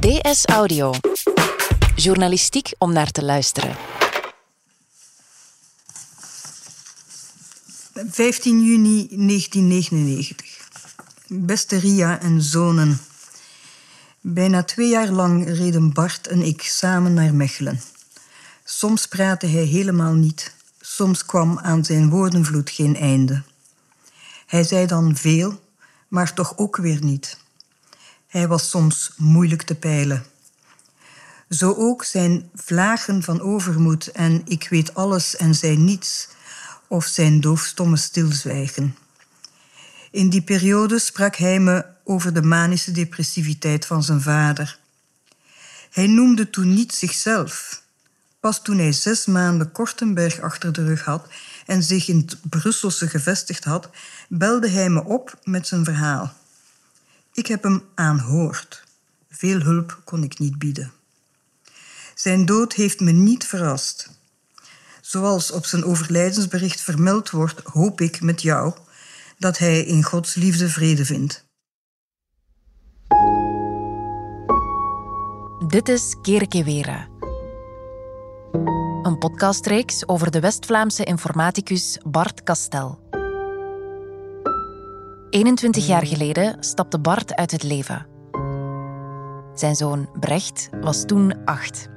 DS Audio. Journalistiek om naar te luisteren. 15 juni 1999. Beste Ria en zonen. Bijna twee jaar lang reden Bart en ik samen naar Mechelen. Soms praatte hij helemaal niet. Soms kwam aan zijn woordenvloed geen einde. Hij zei dan veel, maar toch ook weer niet. Hij was soms moeilijk te peilen. Zo ook zijn vlagen van overmoed en ik weet alles en zij niets, of zijn doofstomme stilzwijgen. In die periode sprak hij me over de manische depressiviteit van zijn vader. Hij noemde toen niet zichzelf. Pas toen hij zes maanden Kortenberg achter de rug had en zich in het Brusselse gevestigd had, belde hij me op met zijn verhaal. Ik heb hem aanhoord. Veel hulp kon ik niet bieden. Zijn dood heeft me niet verrast. Zoals op zijn overlijdensbericht vermeld wordt, hoop ik met jou dat hij in Gods liefde vrede vindt. Dit is Kerkewera. Een podcastreeks over de West-Vlaamse informaticus Bart Kastel. 21 jaar geleden stapte Bart uit het leven. Zijn zoon Brecht was toen acht.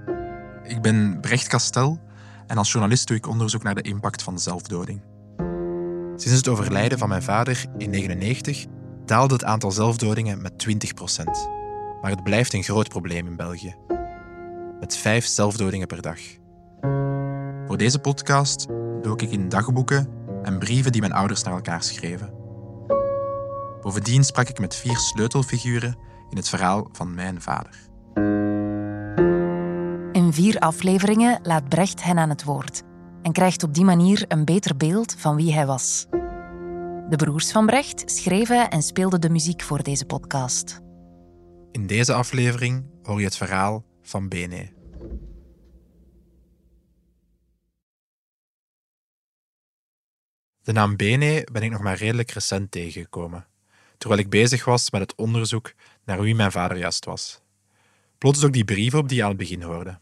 Ik ben Brecht Kastel en als journalist doe ik onderzoek naar de impact van zelfdoding. Sinds het overlijden van mijn vader in 1999 daalde het aantal zelfdodingen met 20% Maar het blijft een groot probleem in België. Met vijf zelfdodingen per dag. Voor deze podcast dook ik in dagboeken en brieven die mijn ouders naar elkaar schreven. Bovendien sprak ik met vier sleutelfiguren in het verhaal van mijn vader. In vier afleveringen laat Brecht hen aan het woord en krijgt op die manier een beter beeld van wie hij was. De broers van Brecht schreven en speelden de muziek voor deze podcast. In deze aflevering hoor je het verhaal van Bene. De naam Bene ben ik nog maar redelijk recent tegengekomen terwijl ik bezig was met het onderzoek naar wie mijn vader juist was. Plots ook die brief op die je aan het begin hoorde.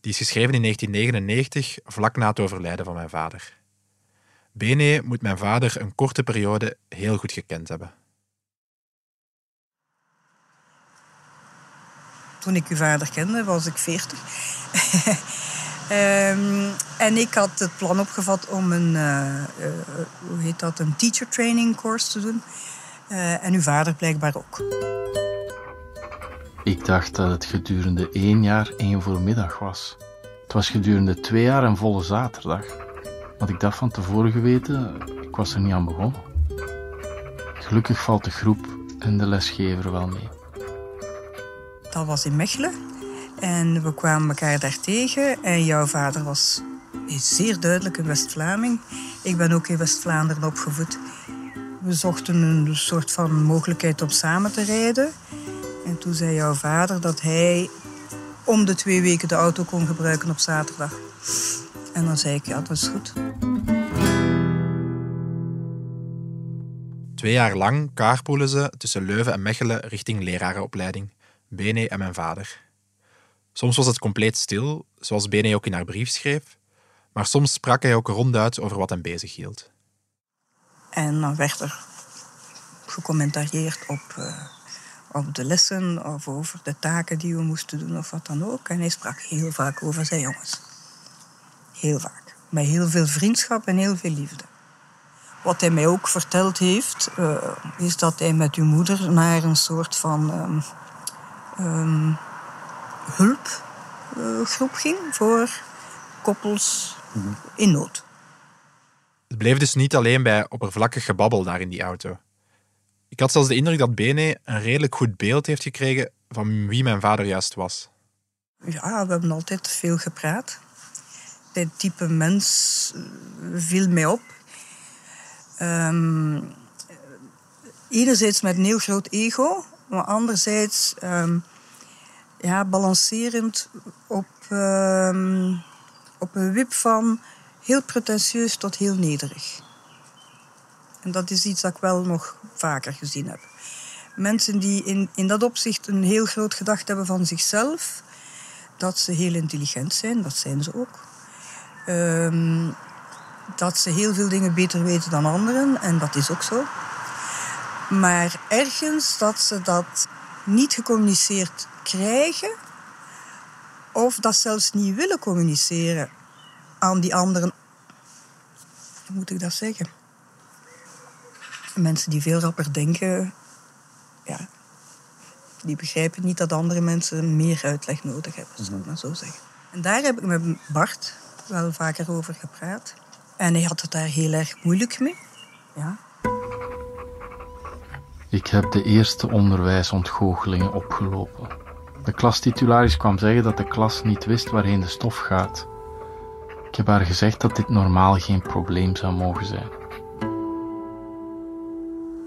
Die is geschreven in 1999, vlak na het overlijden van mijn vader. Bene moet mijn vader een korte periode heel goed gekend hebben. Toen ik uw vader kende, was ik 40. Ehm, en ik had het plan opgevat om een, uh, hoe heet dat, een teacher training course te doen. Uh, en uw vader blijkbaar ook. Ik dacht dat het gedurende één jaar één voormiddag was. Het was gedurende twee jaar een volle zaterdag. Had ik dat van tevoren geweten, ik was er niet aan begonnen. Gelukkig valt de groep en de lesgever wel mee. Dat was in Mechelen. En we kwamen elkaar daar tegen. En jouw vader was zeer duidelijk een West-Vlaming. Ik ben ook in West-Vlaanderen opgevoed. We zochten een soort van mogelijkheid om samen te rijden. En toen zei jouw vader dat hij om de twee weken de auto kon gebruiken op zaterdag. En dan zei ik, ja, dat is goed. Twee jaar lang kaarpoelen ze tussen Leuven en Mechelen richting lerarenopleiding, Bene en mijn vader. Soms was het compleet stil, zoals Bene ook in haar brief schreef, maar soms sprak hij ook ronduit over wat hem bezighield. En dan werd er gecommentarieerd op, uh, op de lessen of over de taken die we moesten doen of wat dan ook. En hij sprak heel vaak over zijn jongens. Heel vaak. Met heel veel vriendschap en heel veel liefde. Wat hij mij ook verteld heeft, uh, is dat hij met uw moeder naar een soort van um, um, hulpgroep uh, ging voor koppels mm -hmm. in nood. Het bleef dus niet alleen bij oppervlakkig gebabbel daar in die auto. Ik had zelfs de indruk dat Bene een redelijk goed beeld heeft gekregen van wie mijn vader juist was. Ja, we hebben altijd veel gepraat. Dit type mens viel mij op. Um, enerzijds met een heel groot ego, maar anderzijds um, ja, balancerend op, um, op een wip van heel pretentieus tot heel nederig. En dat is iets dat ik wel nog vaker gezien heb. Mensen die in, in dat opzicht een heel groot gedacht hebben van zichzelf. Dat ze heel intelligent zijn, dat zijn ze ook. Ehm, dat ze heel veel dingen beter weten dan anderen, en dat is ook zo. Maar ergens dat ze dat niet gecommuniceerd krijgen, of dat zelfs niet willen communiceren aan die anderen. Hoe moet ik dat zeggen? Mensen die veel rapper denken, ja, die begrijpen niet dat andere mensen meer uitleg nodig hebben, zal ik maar zo zeggen. En daar heb ik met Bart wel vaker over gepraat. En hij had het daar heel erg moeilijk mee. Ja. Ik heb de eerste onderwijsontgoochelingen opgelopen. De klastitularis kwam zeggen dat de klas niet wist waarheen de stof gaat. Ik heb haar gezegd dat dit normaal geen probleem zou mogen zijn.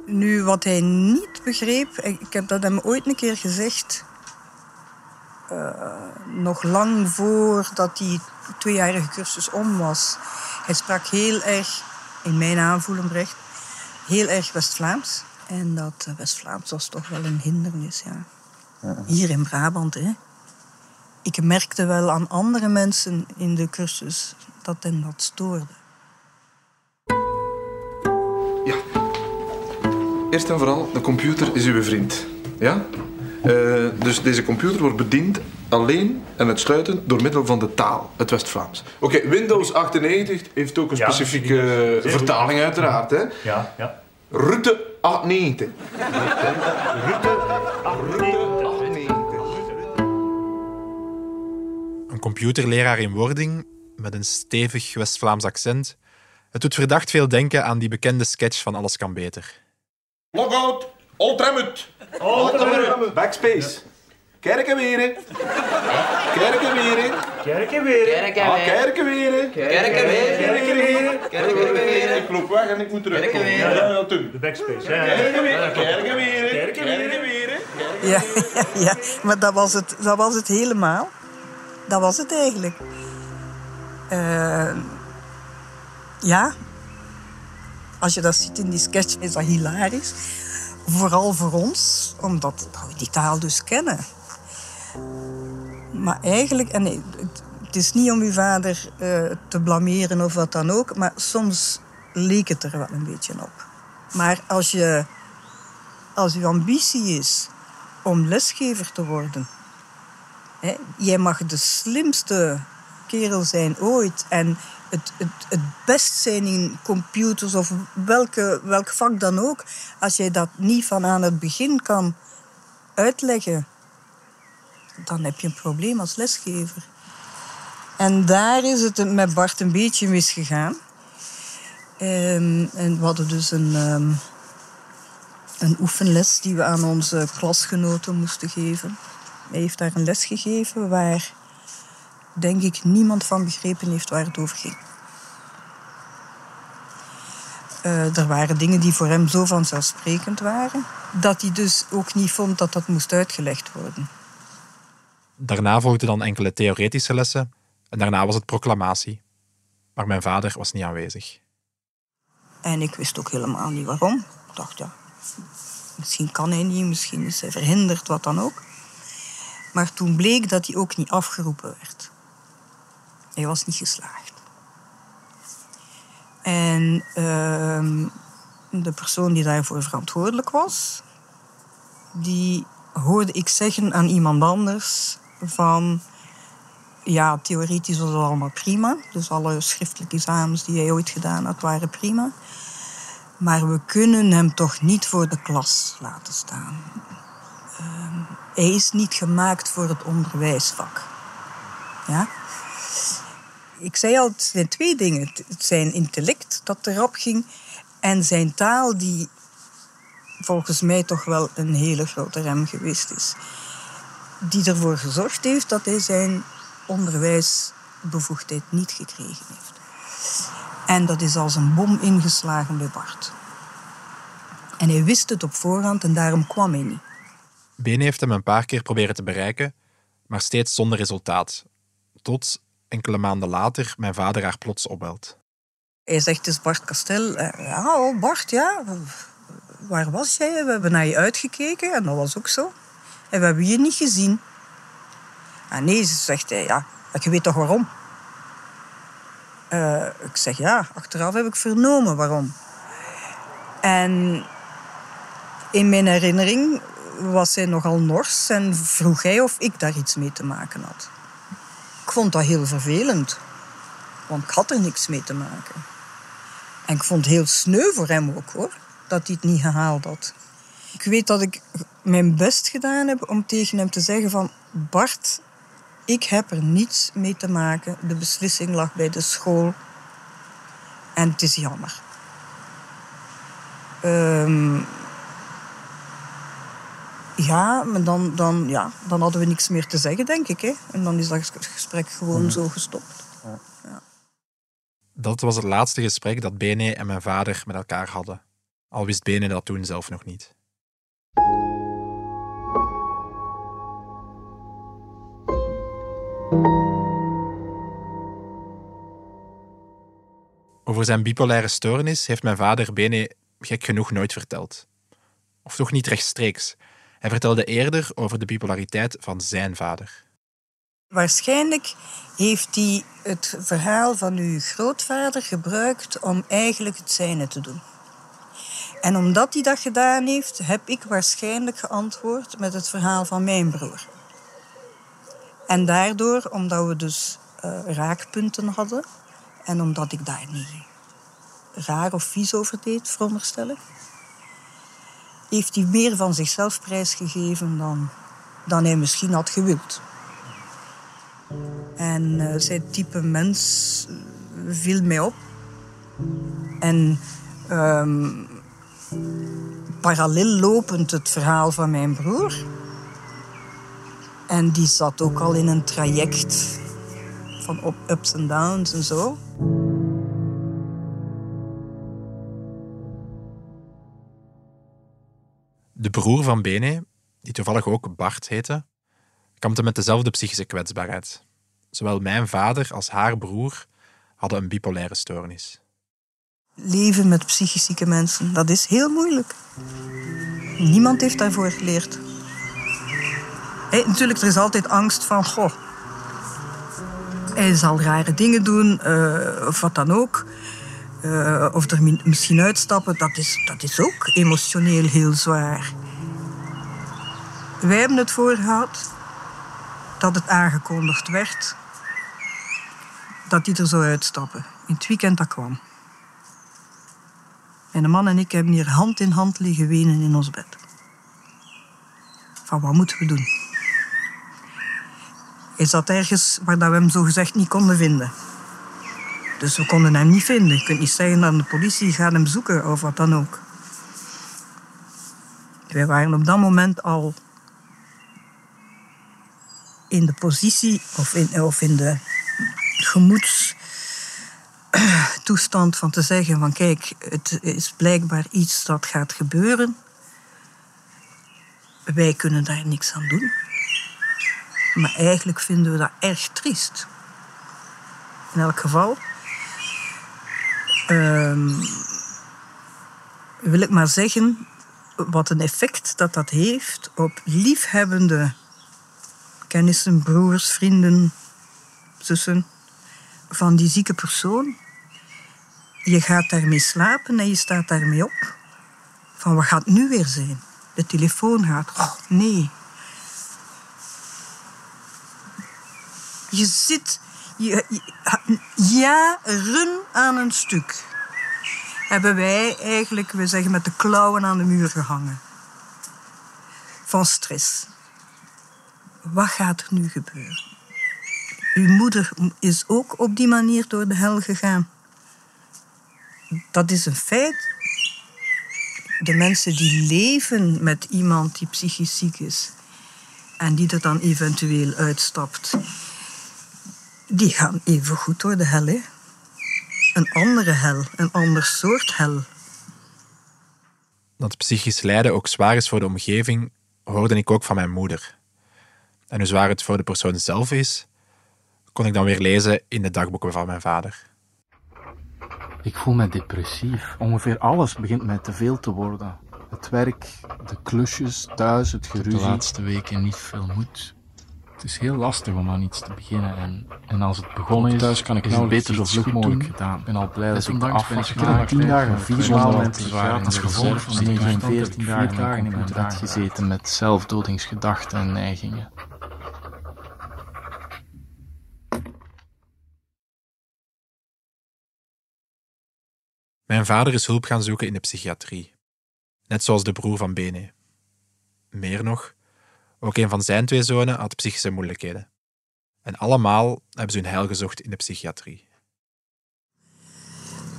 Nu, wat hij niet begreep, ik heb dat hem ooit een keer gezegd, uh, nog lang voordat die tweejarige cursus om was. Hij sprak heel erg, in mijn aanvoelen, Brecht, heel erg West-Vlaams. En dat West-Vlaams was toch wel een hindernis, ja. Hier in Brabant, hè. Ik merkte wel aan andere mensen in de cursus dat hen dat stoorde. Ja. Eerst en vooral, de computer is uw vriend. Ja? Uh, dus deze computer wordt bediend alleen en uitsluitend door middel van de taal, het West-Vlaams. Oké, Windows 98 heeft ook een specifieke ja, vertaling uiteraard. Hè? Ja, ja. Rutte 98. Rutte computerleraar in wording met een stevig West-Vlaams accent. Het doet verdacht veel denken aan die bekende sketch van Alles kan beter. Logout, Ultramut. Ultramut. Backspace. Kerken weer. Kerken weer. Kerken weer. Ah, kerken weer. Kerken weer. Kerken weer. Kerken weer. Ik loop weg en ik moet terug. Kerken weer. Ja. De backspace. Ja, Kerken weer. ja. Kerken weer. Kerken weer. Kerken weer. Ja, ja, ja, maar dat was, het, dat was het helemaal. Dat was het eigenlijk. Uh, ja, als je dat ziet in die sketch, is dat hilarisch. Vooral voor ons, omdat we die taal dus kennen. Maar eigenlijk, en het is niet om uw vader uh, te blameren of wat dan ook, maar soms leek het er wel een beetje op. Maar als je, als uw ambitie is om lesgever te worden, jij mag de slimste kerel zijn ooit en het, het, het best zijn in computers of welke, welk vak dan ook, als jij dat niet van aan het begin kan uitleggen, dan heb je een probleem als lesgever. En daar is het met Bart een beetje misgegaan. Um, en we hadden dus een, um, een oefenles die we aan onze klasgenoten moesten geven. Hij heeft daar een les gegeven waar, denk ik, niemand van begrepen heeft waar het over ging. Uh, er waren dingen die voor hem zo vanzelfsprekend waren, dat hij dus ook niet vond dat dat moest uitgelegd worden. Daarna volgden dan enkele theoretische lessen en daarna was het proclamatie. Maar mijn vader was niet aanwezig. En ik wist ook helemaal niet waarom. Ik dacht, ja, misschien kan hij niet, misschien is hij verhinderd, wat dan ook. Maar toen bleek dat hij ook niet afgeroepen werd. Hij was niet geslaagd. En uh, de persoon die daarvoor verantwoordelijk was, die hoorde ik zeggen aan iemand anders van ja, theoretisch was het allemaal prima. Dus alle schriftelijke examens die hij ooit gedaan had, waren prima. Maar we kunnen hem toch niet voor de klas laten staan. Uh, hij is niet gemaakt voor het onderwijsvak. Ja? Ik zei al, het zijn twee dingen. Zijn intellect dat erop ging en zijn taal die volgens mij toch wel een hele grote rem geweest is. Die ervoor gezorgd heeft dat hij zijn onderwijsbevoegdheid niet gekregen heeft. En dat is als een bom ingeslagen bij Bart. En hij wist het op voorhand en daarom kwam hij niet. Bene heeft hem een paar keer proberen te bereiken, maar steeds zonder resultaat. Tot enkele maanden later mijn vader haar plots opbelt. Hij zegt, is Bart Kastel. Ja, oh Bart, ja. waar was jij? We hebben naar je uitgekeken en dat was ook zo. En we hebben je niet gezien. En nee, ze zegt hij, ja, je weet toch waarom? Eh, ik zeg ja, achteraf heb ik vernomen waarom. En in mijn herinnering was hij nogal nors en vroeg hij of ik daar iets mee te maken had. Ik vond dat heel vervelend, want ik had er niks mee te maken. En ik vond het heel sneu voor hem ook hoor, dat hij het niet gehaald had. Ik weet dat ik mijn best gedaan heb om tegen hem te zeggen van Bart, ik heb er niets mee te maken. De beslissing lag bij de school. En het is jammer. Ehm, ja, maar dan, dan, ja, dan hadden we niks meer te zeggen, denk ik. Hè? En dan is dat gesprek gewoon zo gestopt. Dat was het laatste gesprek dat Bene en mijn vader met elkaar hadden. Al wist Bene dat toen zelf nog niet. Over zijn bipolaire stoornis heeft mijn vader Bene gek genoeg nooit verteld. Of toch niet rechtstreeks. Hij vertelde eerder over de bipolariteit van zijn vader. Waarschijnlijk heeft hij het verhaal van uw grootvader gebruikt om eigenlijk het zijne te doen. En omdat hij dat gedaan heeft, heb ik waarschijnlijk geantwoord met het verhaal van mijn broer. En daardoor, omdat we dus uh, raakpunten hadden en omdat ik daar niet raar of vies over deed, veronderstel heeft hij meer van zichzelf prijsgegeven dan, dan hij misschien had gewild. En uh, zijn type mens viel mij op. En um, parallel lopend het verhaal van mijn broer. En die zat ook al in een traject van ups en downs en zo. Broer van Bene, die toevallig ook Bart heette, kampte met dezelfde psychische kwetsbaarheid. Zowel mijn vader als haar broer hadden een bipolaire stoornis. Leven met psychisch zieke mensen, dat is heel moeilijk. Niemand heeft daarvoor geleerd. Natuurlijk, er is altijd angst van, goh, hij zal rare dingen doen, uh, of wat dan ook. Uh, of er misschien uitstappen, dat is, dat is ook emotioneel heel zwaar. Wij hebben het voor gehad dat het aangekondigd werd dat hij er zou uitstappen. In het weekend dat kwam. De man en ik hebben hier hand in hand liggen wenen in ons bed. Van wat moeten we doen? Hij zat ergens waar we hem zogezegd niet konden vinden. Dus we konden hem niet vinden. Je kunt niet zeggen dat de politie gaat hem zoeken of wat dan ook. Wij waren op dat moment al in de positie of in, of in de gemoedstoestand van te zeggen van kijk, het is blijkbaar iets dat gaat gebeuren. Wij kunnen daar niks aan doen. Maar eigenlijk vinden we dat erg triest. In elk geval um, wil ik maar zeggen wat een effect dat dat heeft op liefhebbende kennissen, broers, vrienden, zussen van die zieke persoon. Je gaat daarmee slapen en je staat daarmee op. Van wat gaat nu weer zijn? De telefoon gaat. Oh, nee. Je zit je, jaren aan een stuk. Hebben wij eigenlijk, we zeggen, met de klauwen aan de muur gehangen. Van stress. Wat gaat er nu gebeuren? Uw moeder is ook op die manier door de hel gegaan. Dat is een feit. De mensen die leven met iemand die psychisch ziek is en die er dan eventueel uitstapt, die gaan even goed door de hel. Een andere hel, een ander soort hel. Dat psychisch lijden ook zwaar is voor de omgeving, hoorde ik ook van mijn moeder. En hoe zwaar het voor de persoon zelf is, kon ik dan weer lezen in de dagboeken van mijn vader. Ik voel me depressief. Ongeveer alles begint mij te veel te worden. Het werk, de klusjes, thuis, het geruzie. De laatste weken niet veel moed. Het is heel lastig om aan iets te beginnen. En, en als het begonnen is, thuis kan ik is het beter zo vlug mogelijk gedaan. Ik ben al blij dat ik af was na tien dagen, vier maanden als gevolg van die zo'n veertien dagen in mijn bed gezeten met zelfdodingsgedachten en neigingen. Mijn vader is hulp gaan zoeken in de psychiatrie. Net zoals de broer van Bene. Meer nog, ook een van zijn twee zonen had psychische moeilijkheden. En allemaal hebben ze hun heil gezocht in de psychiatrie.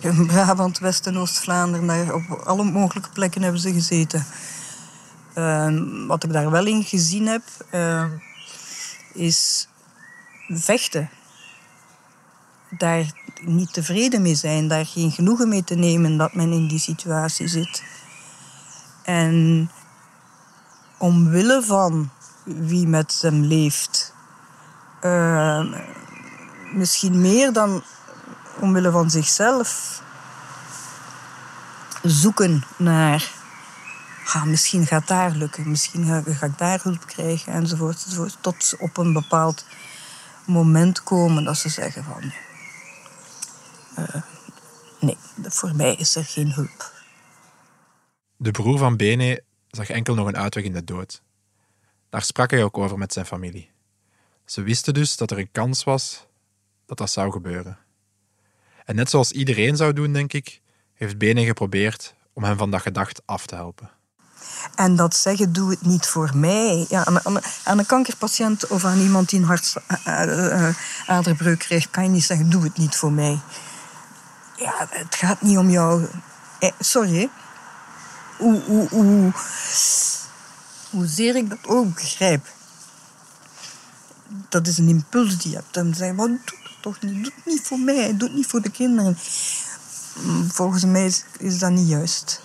In Brabant, West- en Oost-Vlaanderen, op alle mogelijke plekken hebben ze gezeten. Uh, wat ik daar wel in gezien heb, uh, is vechten. Daar niet tevreden mee zijn, daar geen genoegen mee te nemen dat men in die situatie zit. En omwille van wie met hem leeft, uh, misschien meer dan omwille van zichzelf, zoeken naar. Ah, misschien gaat daar lukken, misschien ga, ga ik daar hulp krijgen, enzovoort, enzovoort. Tot ze op een bepaald moment komen dat ze zeggen van... Uh, nee, voor mij is er geen hulp. De broer van Bene zag enkel nog een uitweg in de dood. Daar sprak hij ook over met zijn familie. Ze wisten dus dat er een kans was dat dat zou gebeuren. En net zoals iedereen zou doen, denk ik, heeft Bene geprobeerd om hem van dat gedacht af te helpen. En dat zeggen, doe het niet voor mij. Ja, aan, aan een kankerpatiënt of aan iemand die een hartaderbreuk krijgt, kan je niet zeggen, doe het niet voor mij. Ja, het gaat niet om jou. Eh, sorry, hoe, hoe, hoe, hoezeer ik dat ook begrijp. Dat is een impuls die je hebt. Dan zeg maar doe het toch niet. Doe het niet voor mij. Doe het niet voor de kinderen. Volgens mij is, is dat niet juist.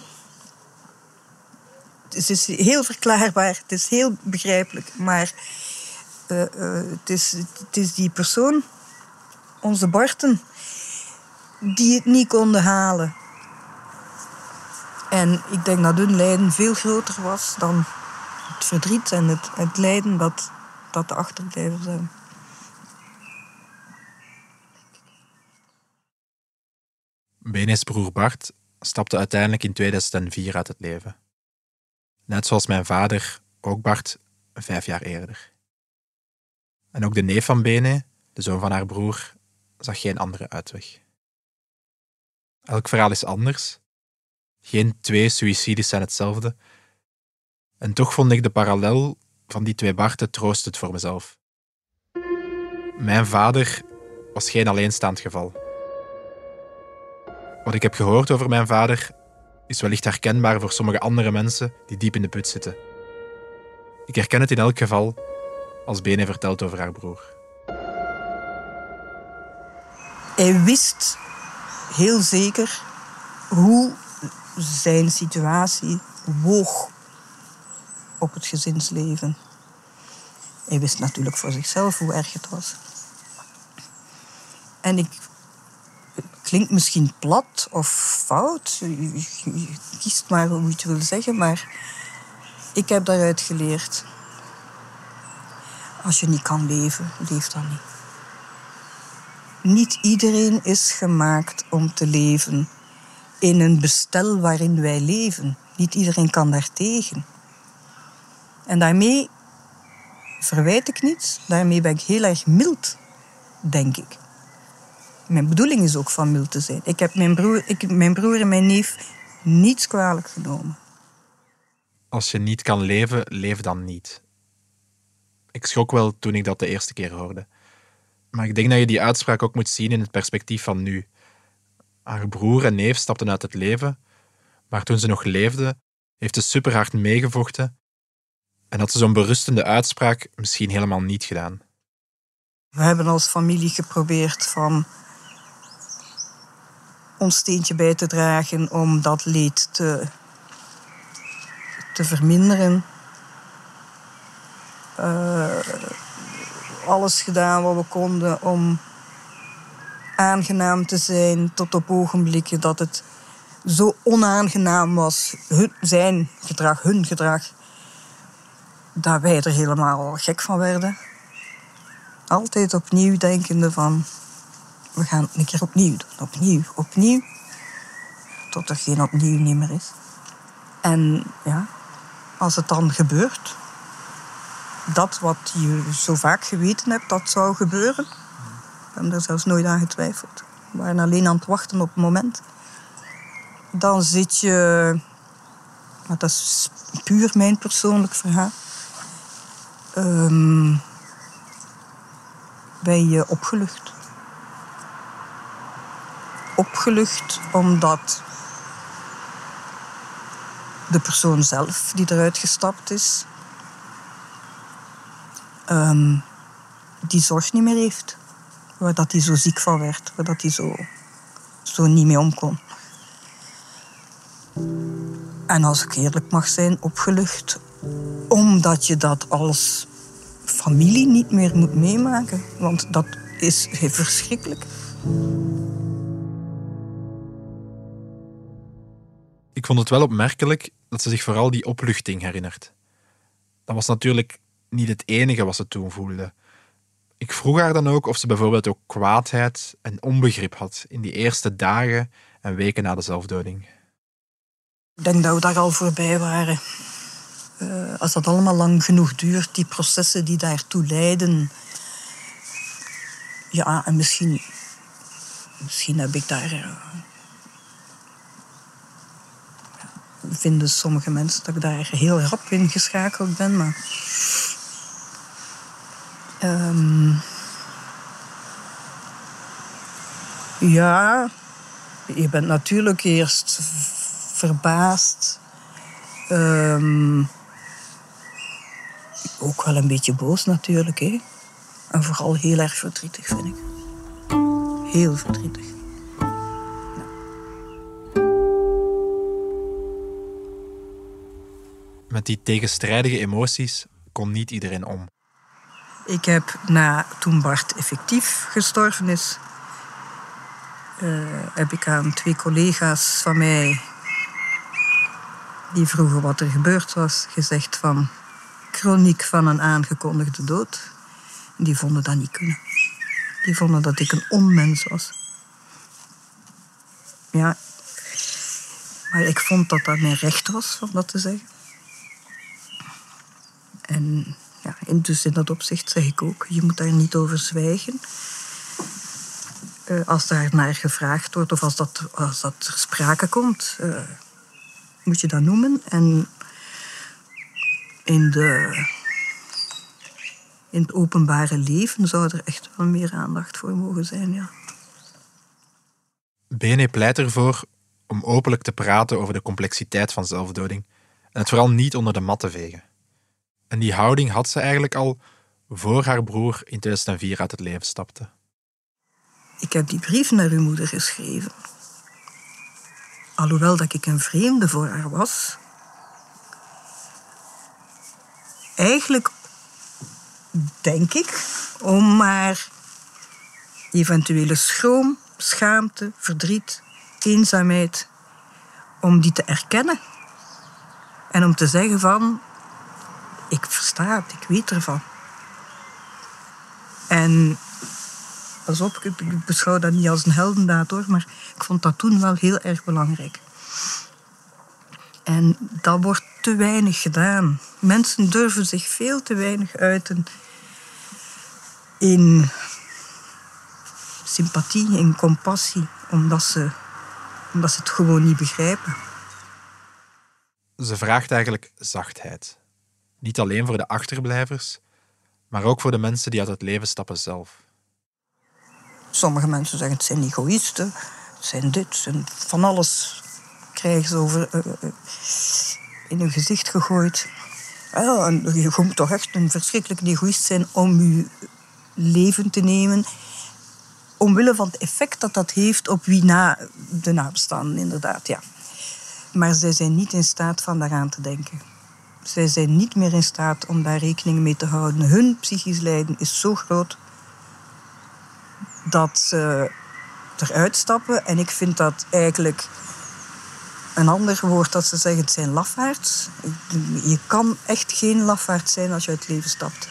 Het is heel verklaarbaar. Het is heel begrijpelijk. Maar uh, uh, het, is, het is die persoon, onze Barten, die het niet konden halen. En ik denk dat hun lijden veel groter was dan het verdriet en het, lijden dat, dat de achterblijvers hebben. Benes broer Bart stapte uiteindelijk in 2004 uit het leven. Net zoals mijn vader, ook Bart, vijf jaar eerder. En ook de neef van Bene, de zoon van haar broer, zag geen andere uitweg. Elk verhaal is anders. Geen twee suïcides zijn hetzelfde. En toch vond ik de parallel van die twee Barten troostend voor mezelf. Mijn vader was geen alleenstaand geval. Wat ik heb gehoord over mijn vader is wellicht herkenbaar voor sommige andere mensen die diep in de put zitten. Ik herken het in elk geval als Bene vertelt over haar broer. Hij wist heel zeker hoe zijn situatie woog op het gezinsleven. Hij wist natuurlijk voor zichzelf hoe erg het was. En ik het klinkt misschien plat of fout. Je kiest maar hoe je het wil zeggen, maar ik heb daaruit geleerd. Als je niet kan leven, leef dan niet. Niet iedereen is gemaakt om te leven in een bestel waarin wij leven. Niet iedereen kan daartegen. En daarmee verwijt ik niets. Daarmee ben ik heel erg mild, denk ik. Mijn bedoeling is ook van mild te zijn. Ik heb mijn broer, ik, mijn broer en mijn neef niets kwalijk genomen. Als je niet kan leven, leef dan niet. Ik schrok wel toen ik dat de eerste keer hoorde. Maar ik denk dat je die uitspraak ook moet zien in het perspectief van nu. Haar broer en neef stapten uit het leven, maar toen ze nog leefde, heeft ze superhard meegevochten en had ze zo'n berustende uitspraak misschien helemaal niet gedaan. We hebben als familie geprobeerd van ons steentje bij te dragen om dat leed te, te verminderen. Uh, alles gedaan wat we konden om aangenaam te zijn tot op ogenblikken dat het zo onaangenaam was, hun, zijn gedrag, hun gedrag, dat wij er helemaal gek van werden. Altijd opnieuw denkende van, we gaan een keer opnieuw doen, opnieuw, opnieuw, tot er geen opnieuw niet meer is. En ja, als het dan gebeurt, dat wat je zo vaak geweten hebt dat zou gebeuren, ik heb er zelfs nooit aan getwijfeld. We waren alleen aan het wachten op het moment. Dan zit je, dat is puur mijn persoonlijk verhaal, Ehm ben je opgelucht. Opgelucht omdat de persoon zelf die eruit gestapt is, ehm, die zorg niet meer heeft. Waar dat hij zo ziek van werd, waar dat hij zo, zo niet mee om kon. En als ik eerlijk mag zijn, opgelucht omdat je dat als familie niet meer moet meemaken. Want dat is verschrikkelijk. Ik vond het wel opmerkelijk dat ze zich vooral die opluchting herinnert. Dat was natuurlijk niet het enige wat ze toen voelde. Ik vroeg haar dan ook of ze bijvoorbeeld ook kwaadheid en onbegrip had in die eerste dagen en weken na de zelfdoding. Ik denk dat we daar al voorbij waren. Uh, als dat allemaal lang genoeg duurt, die processen die daartoe leiden. Ja, en misschien, misschien heb ik daar. Uh, vinden sommige mensen dat ik daar heel rap in geschakeld ben, maar. Um, ja, je bent natuurlijk eerst verbaasd. Um, ook wel een beetje boos natuurlijk. Hè? En vooral heel erg verdrietig, vind ik. Heel verdrietig. Met die tegenstrijdige emoties kon niet iedereen om. Ik heb na toen Bart effectief gestorven is, uh, heb ik aan twee collega's van mij die vroegen wat er gebeurd was, gezegd van chroniek van een aangekondigde dood. Die vonden dat niet kunnen. Die vonden dat ik een onmens was. Ja, maar ik vond dat dat mijn recht was om dat te zeggen. En dus in dat opzicht zeg ik ook, je moet daar niet over zwijgen. Uh, als daar naar gevraagd wordt of als dat, als dat ter sprake komt, uh, moet je dat noemen. En in, de, in het openbare leven zou er echt wel meer aandacht voor mogen zijn, ja. Bene pleit ervoor om openlijk te praten over de complexiteit van zelfdoding en het vooral niet onder de mat te vegen. En die houding had ze eigenlijk al voor haar broer in 2004 uit het leven stapte. Ik heb die brief naar uw moeder geschreven. Alhoewel dat ik een vreemde voor haar was, eigenlijk, denk ik, om maar eventuele schroom, schaamte, verdriet, eenzaamheid, om die te erkennen. En om te zeggen van, ik versta het, ik weet ervan. En pas op, ik beschouw dat niet als een heldendaad hoor, maar ik vond dat toen wel heel erg belangrijk. En dat wordt te weinig gedaan. Mensen durven zich veel te weinig uiten in sympathie, in compassie, omdat ze, omdat ze het gewoon niet begrijpen. Ze vraagt eigenlijk zachtheid. Niet alleen voor de achterblijvers, maar ook voor de mensen die uit het leven stappen zelf. Sommige mensen zeggen het zijn egoïsten, zijn dit, zijn van alles krijgen ze over, uh, in hun gezicht gegooid. Ja, je moet toch echt een verschrikkelijk egoïst zijn om je leven te nemen. Omwille van het effect dat dat heeft op wie na de nabestaanden, inderdaad. Ja. Maar zij zijn niet in staat van daaraan te denken. Zij zijn niet meer in staat om daar rekening mee te houden. Hun psychisch lijden is zo groot dat ze eruit stappen. En ik vind dat eigenlijk een ander woord dat ze zeggen, het zijn lafaards. Je kan echt geen lafaard zijn als je uit het leven stapt.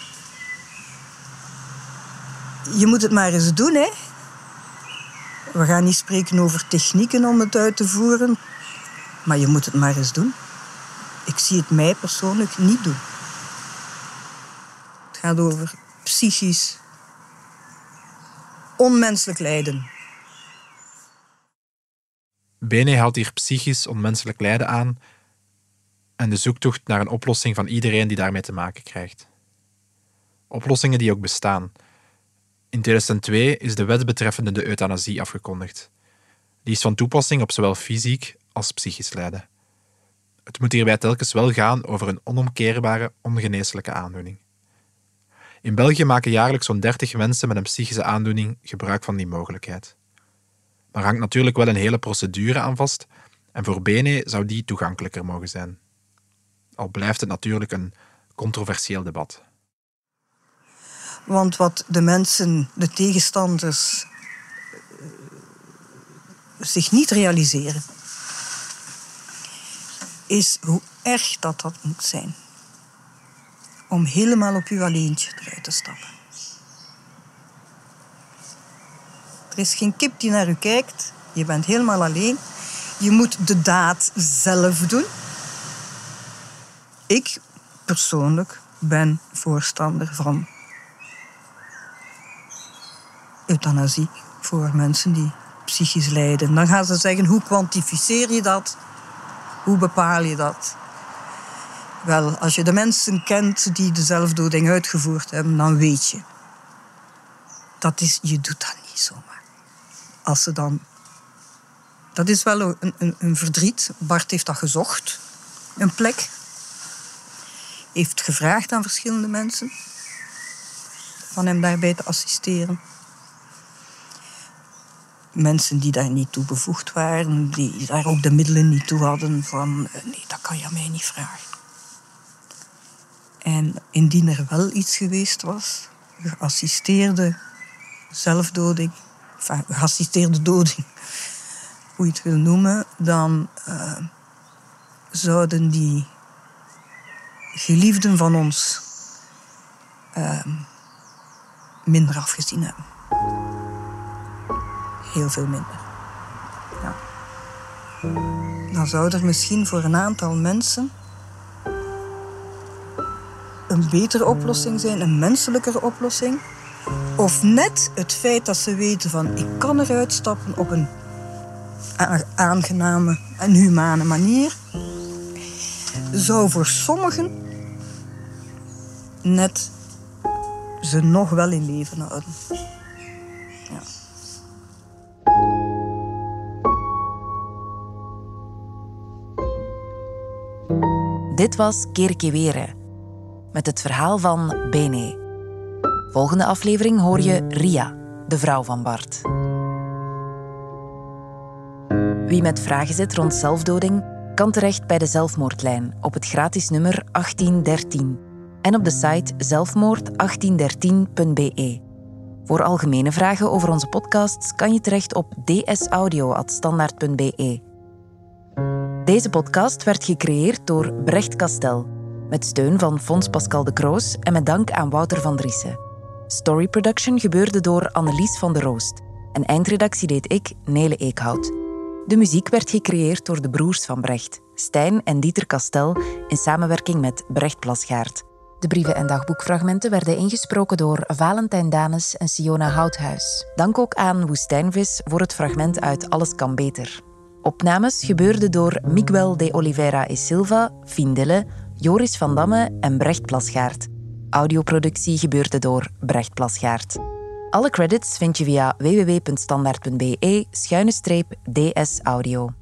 Je moet het maar eens doen, hè. We gaan niet spreken over technieken om het uit te voeren, maar je moet het maar eens doen. Ik zie het mij persoonlijk niet doen. Het gaat over psychisch onmenselijk lijden. Bene haalt hier psychisch onmenselijk lijden aan en de zoektocht naar een oplossing van iedereen die daarmee te maken krijgt. Oplossingen die ook bestaan. In 2002 is de wet betreffende de euthanasie afgekondigd. Die is van toepassing op zowel fysiek als psychisch lijden. Het moet hierbij telkens wel gaan over een onomkeerbare, ongeneeslijke aandoening. In België maken jaarlijks zo'n 30 mensen met een psychische aandoening gebruik van die mogelijkheid. Daar hangt natuurlijk wel een hele procedure aan vast en voor Bene zou die toegankelijker mogen zijn. Al blijft het natuurlijk een controversieel debat. Want wat de mensen, de tegenstanders, eh, zich niet realiseren, is hoe erg dat dat moet zijn. Om helemaal op uw alleentje eruit te stappen. Er is geen kip die naar u kijkt. Je bent helemaal alleen. Je moet de daad zelf doen. Ik persoonlijk ben voorstander van euthanasie voor mensen die psychisch lijden. Dan gaan ze zeggen, hoe kwantificeer je dat? Hoe bepaal je dat? Wel, als je de mensen kent die de zelfdoding uitgevoerd hebben, dan weet je. Dat is, je doet dat niet zomaar. Als ze dan... Dat is wel een, een, een verdriet. Bart heeft dat gezocht. Een plek. Heeft gevraagd aan verschillende mensen. Van hem daarbij te assisteren mensen die daar niet toe bevoegd waren, die daar ook de middelen niet toe hadden, van eh, nee, dat kan je mij niet vragen. En indien er wel iets geweest was, geassisteerde zelfdoding, enfin, geassisteerde doding, hoe je het wil noemen, dan uh, zouden die geliefden van ons uh, minder afgezien hebben heel veel minder. Ja. Dan zou er misschien voor een aantal mensen een betere oplossing zijn, een menselijkere oplossing. Of net het feit dat ze weten van ik kan eruit stappen op een aangename en humane manier, zou voor sommigen net ze nog wel in leven houden. Dit was Kerkewere met het verhaal van Bene. Volgende aflevering hoor je Ria, de vrouw van Bart. Wie met vragen zit rond zelfdoding, kan terecht bij de zelfmoordlijn op het gratis nummer 1813 en op de site zelfmoord1813.be. Voor algemene vragen over onze podcasts kan je terecht op dsaudio.standaard.be. Deze podcast werd gecreëerd door Brecht Kastel, met steun van Fons Pascal de Kroos en met dank aan Wouter van Driessen. Story production gebeurde door Annelies van der Roost en eindredactie deed ik, Nele Eekhout. De muziek werd gecreëerd door de broers van Brecht, Stijn en Dieter Kastel, in samenwerking met Brecht Plasgaard. De brieven en dagboekfragmenten werden ingesproken door Valentijn Danes en Siona Houthuis. Dank ook aan Woestijnvis voor het fragment uit Alles kan beter. Opnames gebeurden door Miguel de Oliveira e Silva, Findelle, Joris van Damme en Brecht Plasgaard. Audioproductie gebeurde door Brecht Plasgaard. Alle credits vind je via www.standaard.be-ds audio.